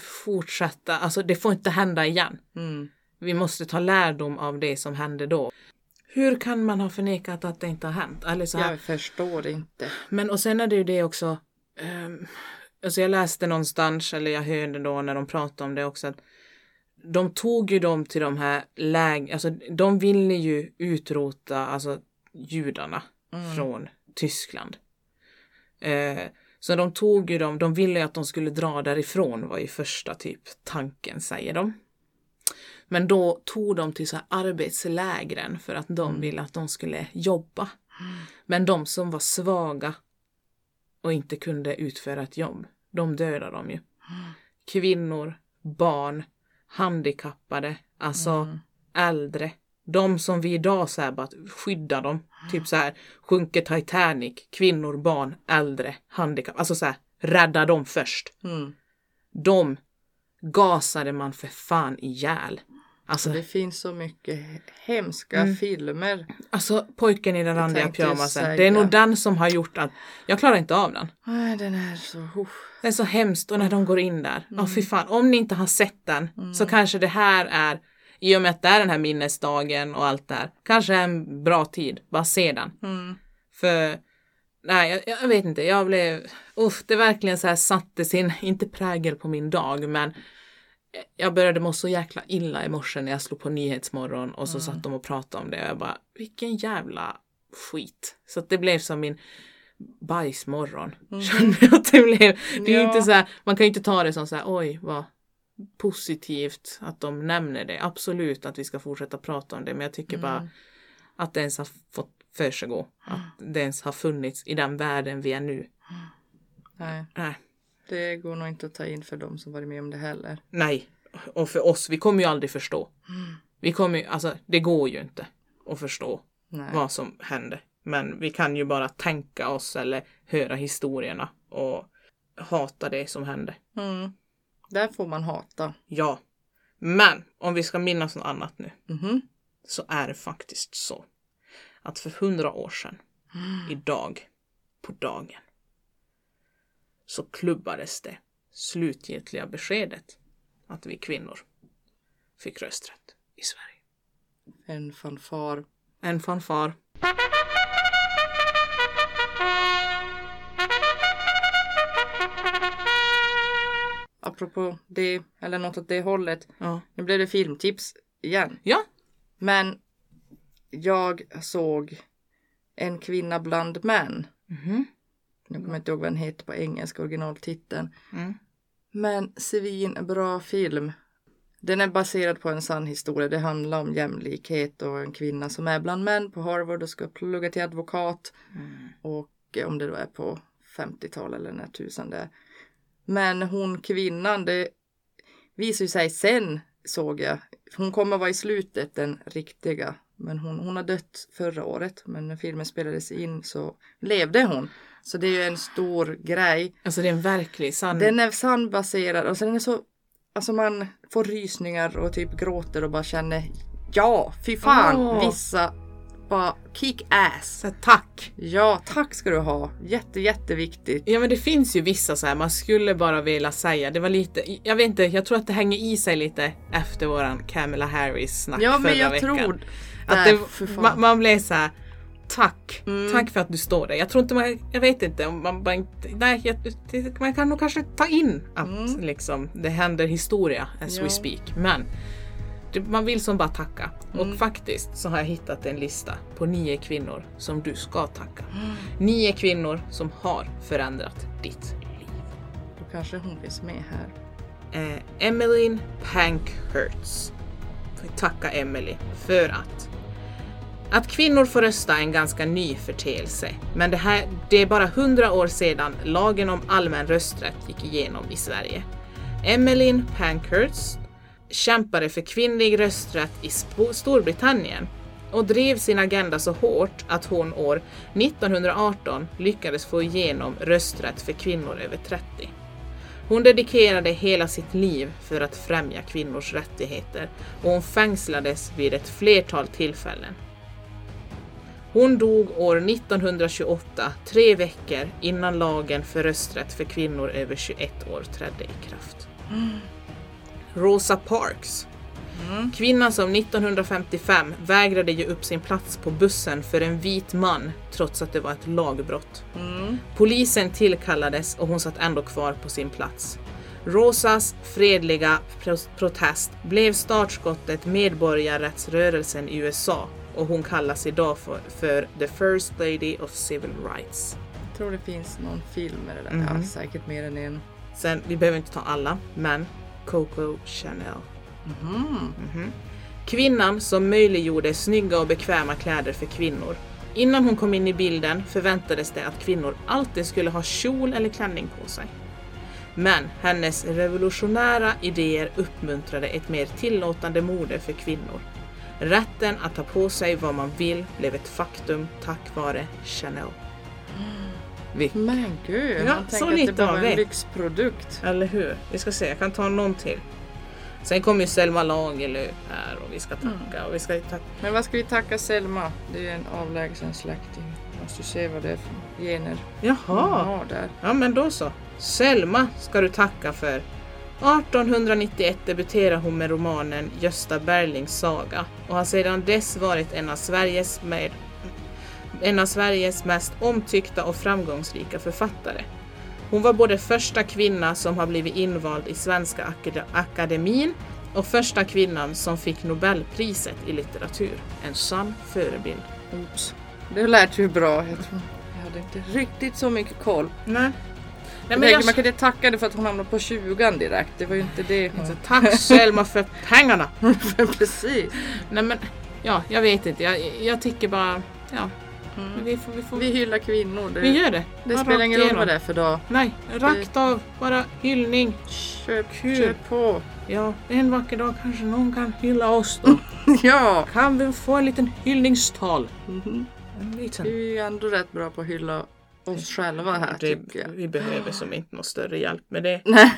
fortsätta. Alltså det får inte hända igen. Mm. Vi måste ta lärdom av det som hände då. Hur kan man ha förnekat att det inte har hänt? Eller så här, Jag förstår inte. men och sen är det ju det också. Um, alltså jag läste någonstans, eller jag hörde då när de pratade om det också, att de tog ju dem till de här läg... Alltså de ville ju utrota alltså judarna Mm. från Tyskland. Eh, så de tog ju dem, de ville ju att de skulle dra därifrån var ju första typ tanken säger de. Men då tog de till så här arbetslägren för att de ville att de skulle jobba. Men de som var svaga och inte kunde utföra ett jobb, de dödade de ju. Kvinnor, barn, handikappade, alltså Mm. äldre. De som vi idag så här bara skyddar dem. Typ så här sjunker Titanic, kvinnor, barn, äldre, handikapp. Alltså så här rädda dem först. Mm. De gasade man för fan ihjäl. Alltså, Det finns så mycket hemska Mm. filmer. alltså pojken i den randiga pyjamasen. Det är nog den som har gjort att jag klarar inte av den. Nej, den är så... Uh. Det är så hemskt och när de går in där. Ja, fy fan. Om ni inte har sett den så kanske det här är, i och med att det är den här minnesdagen och allt det här, kanske en bra tid. Bara se den. Mm. För, nej, jag, jag vet inte. Jag blev, uff, det verkligen så här satte sin, [laughs] inte prägel på min dag, men jag började må så jäkla illa i morse när jag slog på Nyhetsmorgon och så satt de och pratade om det och jag bara, vilken jävla skit. Så det blev som min bajsmorgon. [laughs] Kände jag att det blev. Det är Ja. inte så här, man kan ju inte ta det som så här, oj vad positivt att de nämner det. Absolut att vi ska fortsätta prata om det, men jag tycker bara att det ens har fått för sig gå. Att det ens har funnits i den världen vi är nu. Nej, Nej. det går nog inte att ta in för dem som varit med om det heller. Nej. Och för oss, vi kommer ju aldrig förstå. Vi kommer ju, alltså det går ju inte att förstå Nej. vad som hände. Men vi kan ju bara tänka oss eller höra historierna och hata det som hände. Mm. Där får man hata. Ja. Men om vi ska minnas något annat nu Mhm. så är det faktiskt så att för hundra år sedan idag på dagen så klubbades det slutgiltiga beskedet att vi kvinnor fick rösträtt i Sverige. En fanfar. En fanfar. Apropå det, eller något åt det hållet. Ja. Nu blev det filmtips igen. Ja. Men jag såg En kvinna bland män. Mhm. Jag kommer inte ihåg vad den heter på engelska originaltiteln. Mm. Men svin bra film. Den är baserad på en sann historia. Det handlar om jämlikhet och en kvinna som är bland män på Harvard och ska plugga till advokat. Och eh, om det då är på 50-tal eller när tusan det är. Men hon kvinnan, det visar sig sen såg jag. Hon kommer vara i slutet den riktiga. Men hon, hon har dött förra året. Men när filmen spelades in så levde hon. Så det är ju en stor grej. Alltså det är en verklig sann... Den är sandbaserad och sen den är så, alltså man får rysningar och typ gråter och bara känner ja, fy fan, Åh. vissa bara kick ass. Så här, tack! Ja, tack ska du ha. Jätte, jätteviktigt. Ja men det finns ju vissa så här man skulle bara vilja säga. Det var lite, jag vet inte, jag tror att det hänger i sig lite efter våran Camilla Harris snack Ja, men förra jag veckan. tror Att det, man, man blev så här. Tack, Mm. tack för att du står där. Jag tror inte man, jag vet inte om man bara inte, nej, jag, man kan nog kanske ta in att Mm. liksom det händer historia as Ja. we speak. Men man vill som bara tacka. Mm. Och faktiskt så har jag hittat en lista på nio kvinnor som du ska tacka. Mm. [gasps] Nio kvinnor som har förändrat ditt liv. Då kanske hon finns med här. eh, Emmeline Pankhurst. Tacka Emily för att att kvinnor får rösta är en ganska ny förteelse, men det, här, det är bara hundra år sedan lagen om allmän rösträtt gick igenom i Sverige. Emmeline Pankhurst kämpade för kvinnlig rösträtt i Storbritannien och drev sin agenda så hårt att hon år 1918 lyckades få igenom rösträtt för kvinnor över 30. Hon dedikerade hela sitt liv för att främja kvinnors rättigheter och hon fängslades vid ett flertal tillfällen. Hon dog år 1928, tre veckor innan lagen för rösträtt för kvinnor över 21 år trädde i kraft. Mm. Rosa Parks. Kvinnan som 1955 vägrade ge upp sin plats på bussen för en vit man trots att det var ett lagbrott. Mm. Polisen tillkallades och hon satt ändå kvar på sin plats. Rosas fredliga pro- protest blev startskottet medborgarrättsrörelsen i USA och hon kallas idag för, för the First Lady of Civil Rights. Jag tror det finns någon film där. Mhm. Ja, säkert mer än en. Sen, vi behöver inte ta alla, men Coco Chanel. Mhm. Kvinnan som möjliggjorde snygga och bekväma kläder för kvinnor. Innan hon kom in i bilden förväntades det att kvinnor alltid skulle ha kjol eller klänning på sig. Men hennes revolutionära idéer uppmuntrade ett mer tillåtande mode för kvinnor. Rätten att ta på sig vad man vill blev ett faktum tack vare Chanel. Vi, Men gud, Ja, man tänker att det bara vi. en lyxprodukt. eller hur? Vi ska se, jag kan ta någon till. Sen kommer ju Selma Lagerlöf här och vi ska tacka och vi ska tacka Men vad ska vi tacka Selma? Det är ju en avlägsen släkting. Måste se vad det är för gener Jaha, har där. ja men då så. Selma ska du tacka för. 1891 debuterade hon med romanen Gösta Berlings saga och har sedan dess varit en av Sveriges, med, en av Sveriges mest omtyckta och framgångsrika författare. Hon var både första kvinna som har blivit invald i Svenska Akade- Akademin och första kvinnan som fick Nobelpriset i litteratur. En sann förebild. Oops. Det lät ju bra. Jag, tror, jag hade inte riktigt så mycket koll. Nej. Nej, men jag, Man kunde tacka det för att hon hamnade på 20 direkt. Det var ju inte det hon... Så tack Selma för pengarna! [laughs] Precis. Nej men, ja, jag vet inte. Jag, jag tycker bara, ja. Vi, får, vi, får, Vi vi, hyllar kvinnor. Det, gör det. det Bara spelar ingen roll vad det är för dag. Nej, rakt av. Bara hyllning. Köp, Kul. köp på. Ja, en vacker dag kanske någon kan hylla oss då. [laughs] ja. Kan vi få en liten hyllningstal? Mhm. En liten... Vi är ju ändå rätt bra på att hylla oss själva här det, tycker jag. vi behöver som inte någon större hjälp med det. Nej.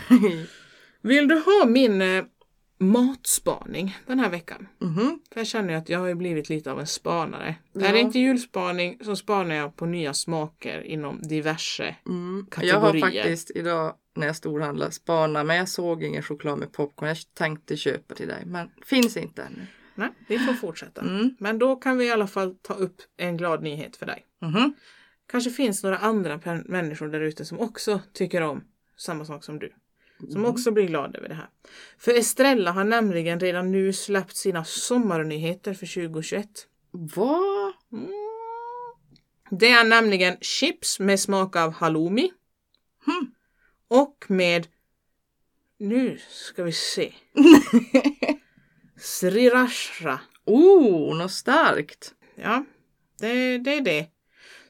Vill du ha min eh, matspaning den här veckan? Mhm. För jag känner att jag har blivit lite av en spanare. Ja. Är det inte julspaning så spanar jag på nya smaker inom diverse Mm. Jag har kategorier. faktiskt idag när jag storhandlade spanat men jag såg ingen choklad med popcorn. Jag tänkte köpa till dig men finns inte ännu. Nej, vi får fortsätta. Mm. Men då kan vi i alla fall ta upp en glad nyhet för dig. Mhm. Kanske finns några andra människor där ute som också tycker om samma sak som du. Som Mm. också blir glada över det här. För Estrella har nämligen redan nu släppt sina sommarnyheter för 2021. Vad? Mm. Det är nämligen chips med smak av halloumi. Hmm. Och med, nu ska vi se, [laughs] sriracha. Oh, något starkt. Ja, det, det är det.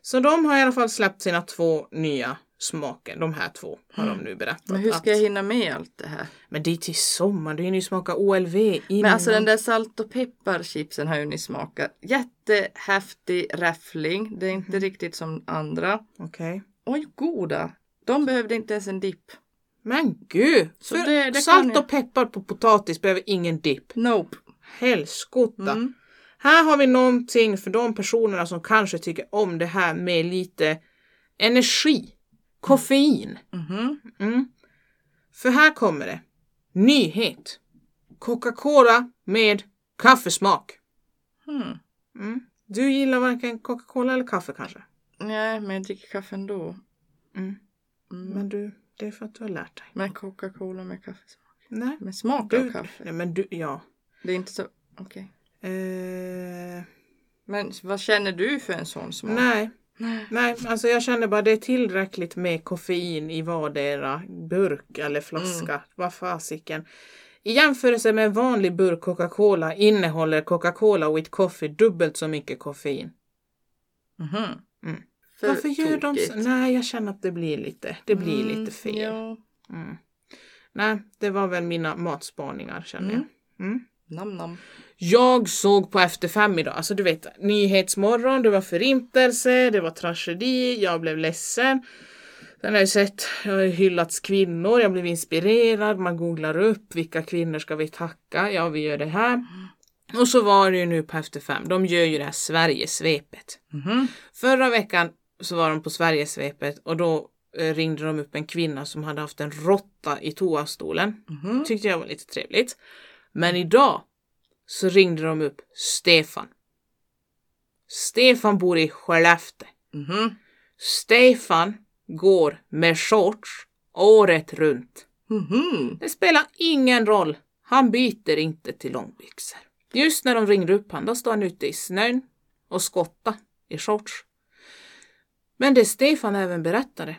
Så de har i alla fall släppt sina två nya smaker. De här två har de nu berättat. Men hur ska att- jag hinna med allt det här? Men det är till sommar, du hinner ju smaka OLV innan. Men alltså den där salt och pepparchipsen har ju ni smakat. Jättehäftig räffling. Det är inte riktigt som andra. Okej. Oj, goda. De behövde inte ens en dipp. Men gud! Så det- det salt jag. och peppar på potatis behöver ingen dipp. Nope. Helskotta! Mm. Här har vi någonting för de personerna som kanske tycker om det här med lite energi. Koffein. Mhm. Mm. För här kommer det. Nyhet. Coca-Cola med kaffesmak. Hmm. Mm. Du gillar varken Coca-Cola eller kaffe kanske? Nej, men jag dricker kaffe ändå. Mm. Mm. Men du, det är för att du har lärt dig. Men Coca-Cola med kaffesmak. Nej. Med smak Du, av kaffe. nej men du, ja. Det är inte så... Okej. Eh, Men vad känner du för en sån smak? nej. Nej. Nej, alltså jag känner bara det är tillräckligt med koffein i vardera burk eller flaska. Mm. Vad fasiken. I jämförelse med en vanlig burk Coca-Cola innehåller Coca-Cola with coffee dubbelt så mycket koffein. Mhm. Mm. För Varför gör de så? Nej, jag känner att det blir lite, det blir Mm, lite fel. Ja. Mm. Nej, det var väl mina matspaningar känner Mm. jag. Mm. Nam nam. Jag såg på Efter fem idag, alltså du vet Nyhetsmorgon, det var förintelse, det var tragedi, jag blev ledsen. Sen har jag sett, jag har hyllats kvinnor, jag blev inspirerad, man googlar upp vilka kvinnor ska vi tacka, ja vi gör det här. Och så var det ju nu på Efter fem, de gör ju det här Sverigesvepet. Mhm. Förra veckan så var de på Sverigesvepet och då eh, ringde de upp en kvinna som hade haft en råtta i toastolen. Mhm. Tyckte jag var lite trevligt. Men idag så ringde de upp Stefan. Stefan bor i Skellefteå. Mhm. Stefan går med shorts året runt. Mhm. Det spelar ingen roll. Han byter inte till långbyxor. Just när de ringde upp han, då står han ute i snön och skotta i shorts. Men det Stefan även berättade,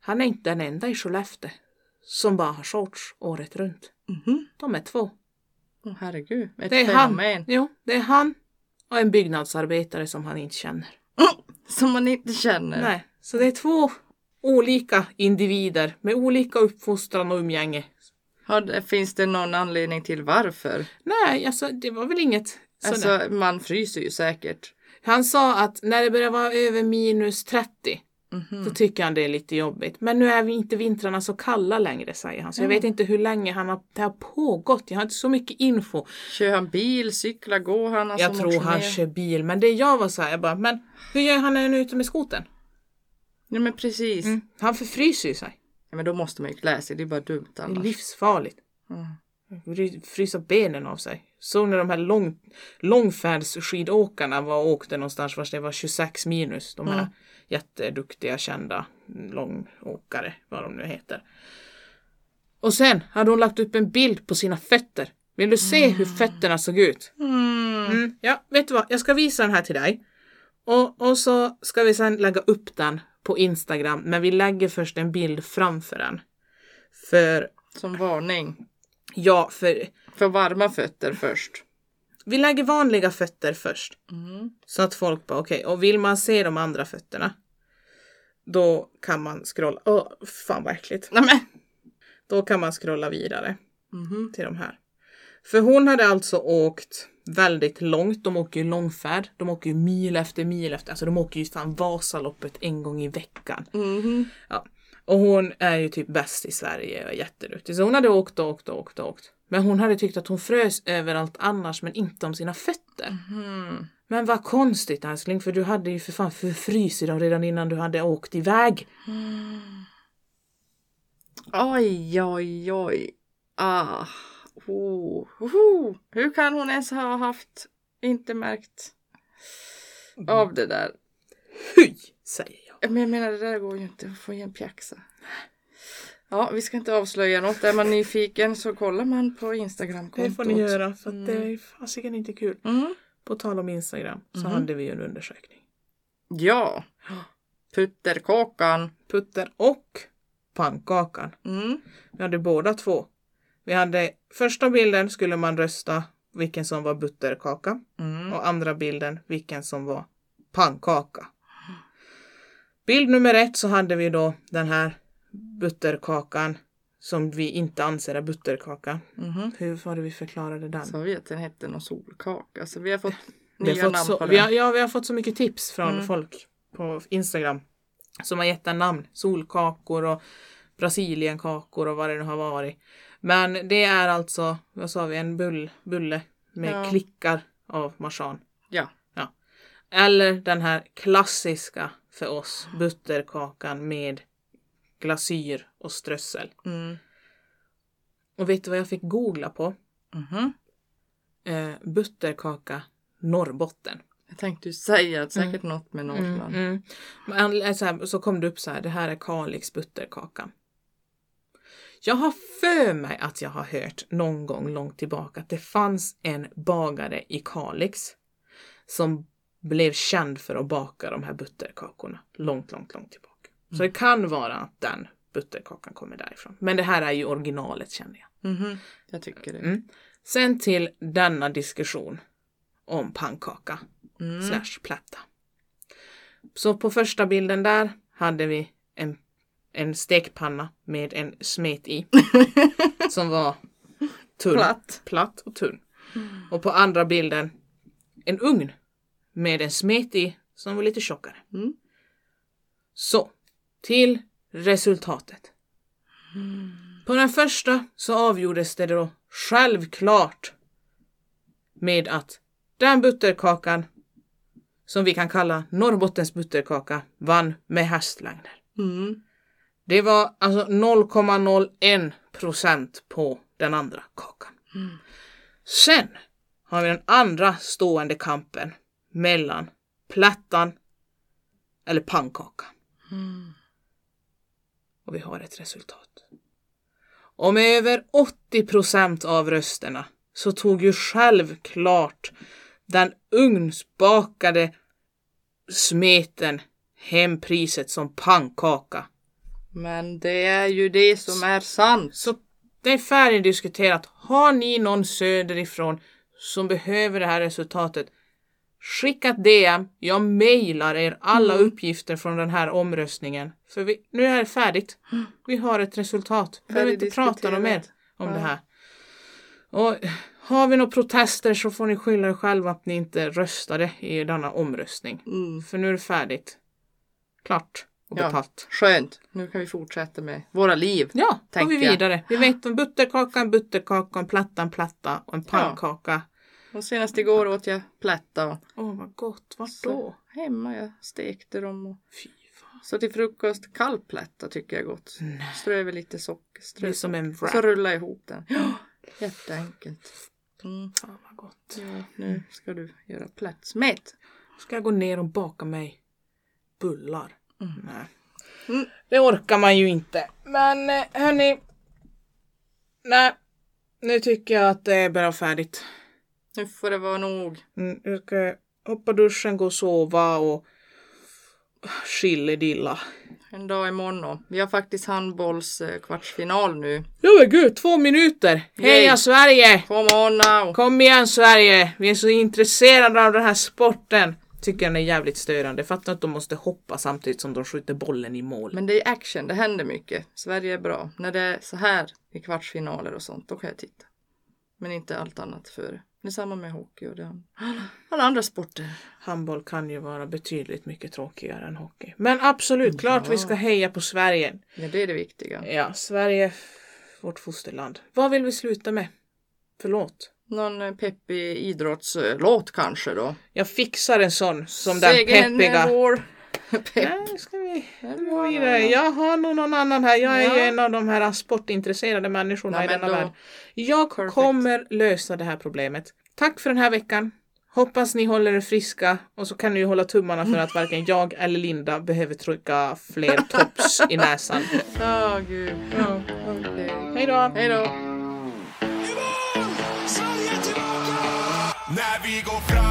han är inte den enda i Skellefteå som bara har shorts året runt. Mhm. De är två. Åh herregud. Ett Det är han. fenomen. Jo, det är han och en byggnadsarbetare som han inte känner. Som man inte känner. Nej, så det är två olika individer med olika uppfostran och umgänge. Har, finns det någon anledning till varför? Nej, alltså det var väl inget. Alltså man fryser ju säkert. Han sa att när det börjar vara över minus 30 Mhm. då tycker han det är lite jobbigt. Men nu är vi inte vintrarna så kalla längre säger han. Så jag Ja. vet inte hur länge han har, det har pågått. Jag har inte så mycket info. Kör han bil, cyklar, går han? Alltså jag tror han kör bil. Men det jag var så här, jag bara, men hur gör han när han är ute med skoten? Ja men precis. Mm. Han förfryser ju sig. Ja, men då måste man ju klä sig. Det är bara dumt Det är annars. livsfarligt. Mm. Fry- Frysa benen av sig. Såg när de här lång, långfärdsskidåkarna var och åkte någonstans vars det var 26 minus. De här Mm. Jätteduktiga kända långåkare, vad de nu heter. Och sen hade hon lagt upp en bild på sina fötter. Vill du se hur fötterna såg ut? Mm. Mm. Ja, vet du vad? Jag ska visa den här till dig. Och, och så ska vi sen lägga upp den på Instagram. Men vi lägger först en bild framför den. För, Som varning. ja, för För varma fötter först. Vi lägger vanliga fötter först. Mm. Så att folk bara okej, och vill man se de andra fötterna. Då kan man scrolla, åh fan vad äckligt. Nej men. Då kan man scrolla vidare Mhm. till de här. För hon hade alltså åkt väldigt långt. De åker ju långfärd. De åker ju mil efter mil efter. Alltså de åker ju fan Vasaloppet en gång i veckan. Mhm. Ja. Och hon är ju typ bäst i Sverige och jätteduktig. Så hon hade åkt och åkt och åkt och åkt. Men hon hade tyckt att hon frös överallt annars men inte om sina fötter. Mhm. Men vad konstigt älskling för du hade ju för fan förfrysit dem redan innan du hade åkt iväg. Oj, oj, oj. Ah. Oh. Oh. Hur kan hon ens ha haft, inte märkt av det där? Hy, säger jag. Men jag menar det där går ju inte att få i en pjäxa. Ja, vi ska inte avslöja något. Är man nyfiken så kollar man på Instagramkontot. Det får ni göra för att det är fasiken inte kul. Mm. På tal om Instagram så Mhm. hade vi ju en undersökning. Ja. Putterkakan. Putter och pannkakan. Mm. Vi hade båda två. Vi hade första bilden skulle man rösta vilken som var butterkaka Mm. och andra bilden vilken som var pannkaka. Bild nummer ett så hade vi då den här butterkakan som vi inte anser är butterkaka. Mhm. Hur var det vi förklarade den? Så vet den hette någon solkaka. Så vi har fått [laughs] Vi har nya fått namn så, på vi den. har, ja, vi har fått så mycket tips från Mm. folk på Instagram som har gett den namn. Solkakor och brasilienkakor och vad det nu har varit. Men det är alltså, vad sa vi, en bull, bulle med Ja. klickar av marsan. Ja. Eller den här klassiska för oss, butterkakan med glasyr och strössel. Mm. Och vet du vad jag fick googla på? Mhm. Eh, butterkaka Norrbotten. Jag tänkte ju säga att säkert något med Norrland. Mm, mm. Eh, så, här, så kom det upp så här, det här är Kalix butterkaka. Jag har för mig att jag har hört någon gång långt tillbaka att det fanns en bagare i Kalix som blev känd för att baka de här butterkakorna långt, långt, långt tillbaka. Så det kan vara att den butterkakan kommer därifrån. Men det här är ju originalet känner jag. Mhm. Jag tycker det. Mm. Sen till denna diskussion om pannkaka Mm. slash platta. Så på första bilden där hade vi en, en stekpanna med en smet i [laughs] som var tunn, Platt. platt och tunn. Och på andra bilden en ugn med en smet i som var lite tjockare. Mm. Så, till resultatet. På den första så avgjordes det då självklart med att den butterkakan som vi kan kalla Norrbottens butterkaka vann med hästlängder. Mm. Det var alltså 0,01 procent på den andra kakan. Sen har vi den andra stående kampen mellan plattan eller pannkaka. Och vi har ett resultat. Och med över 80 procent av rösterna så tog ju självklart den ugnsbakade smeten hem priset som pannkaka. Men det är ju det som är sant. Så det är färdigdiskuterat. Har ni någon söderifrån som behöver det här resultatet? Skicka ett DM. Jag mejlar er alla uppgifter från den här omröstningen. För vi, nu är det färdigt. [gasps] Vi har ett resultat. Vi behöver inte prata mer om Ja. det här. Och har vi några protester så får ni skylla er själva att ni inte röstade i denna omröstning. Mm. För nu är det färdigt. Klart och Ja. betalt. Skönt. Nu kan vi fortsätta med våra liv. Ja, går vi jag. vidare. Vi vet en butterkaka, en butterkaka, en platta, en platta och en pannkaka. Och senast igår åt jag plätta. och Åh vad gott, vart så då? Hemma jag stekte dem. Och... Fy fan. Så till frukost kall plätta tycker jag är gott. Strö över lite socker. Som en wrap. Så rulla ihop den. Ja, jätteenkelt. Mm. Fan vad gott. Ja, nu ska du göra plättsmet. Ska jag gå ner och baka mig bullar? Mm. Nej. Mm. Det orkar man ju inte. Men eh, hörni. Nej, nu tycker jag att det är bra färdigt. Nu får det vara nog. Mm, jag ska hoppa duschen, gå och sova och chilledilla. En dag imorgon. Vi har faktiskt handbolls eh, nu. Ja men gud, två minuter! Heja. Sverige! Kom on now! Kom igen Sverige! Vi är så intresserade av den här sporten. Tycker den är jävligt störande. Fattar att de måste hoppa samtidigt som de skjuter bollen i mål. Men det är action, det händer mycket. Sverige är bra. När det är så här i kvartsfinaler och sånt, då kan jag titta. Men inte allt annat för det är samma med hockey och det, alla, andra sporter. Handboll kan ju vara betydligt mycket tråkigare än hockey. Men absolut, klart vi ska heja på Sverige. Ja, det är det viktiga. Ja, Sverige, vårt fosterland. Vad vill vi sluta med? Förlåt. Någon eh, peppig idrottslåt kanske då. Jag fixar en sån som den Segern är peppiga. vår. Pepp. Ska vi Ja, gå vidare. Jag har nog någon annan här. Jag är ju Ja. en av de här sportintresserade människorna Nej, i denna då- värld. Jag Perfect. kommer lösa det här problemet. Tack för den här veckan. Hoppas ni håller er friska och så kan ni ju hålla tummarna för att varken jag eller Linda behöver trycka fler [laughs] tops i näsan. Ja, gud. Ja. Okej. Hej då! Hej då. När vi går fram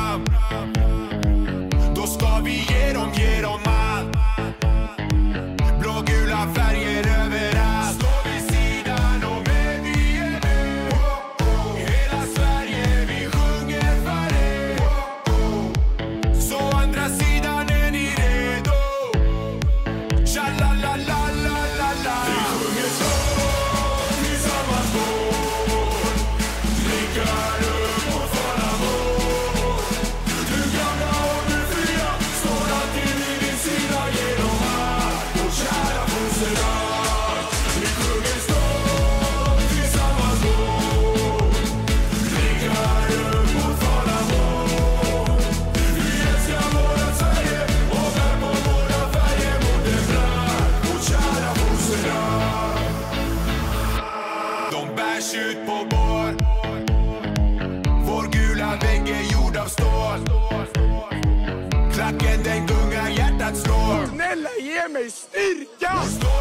mig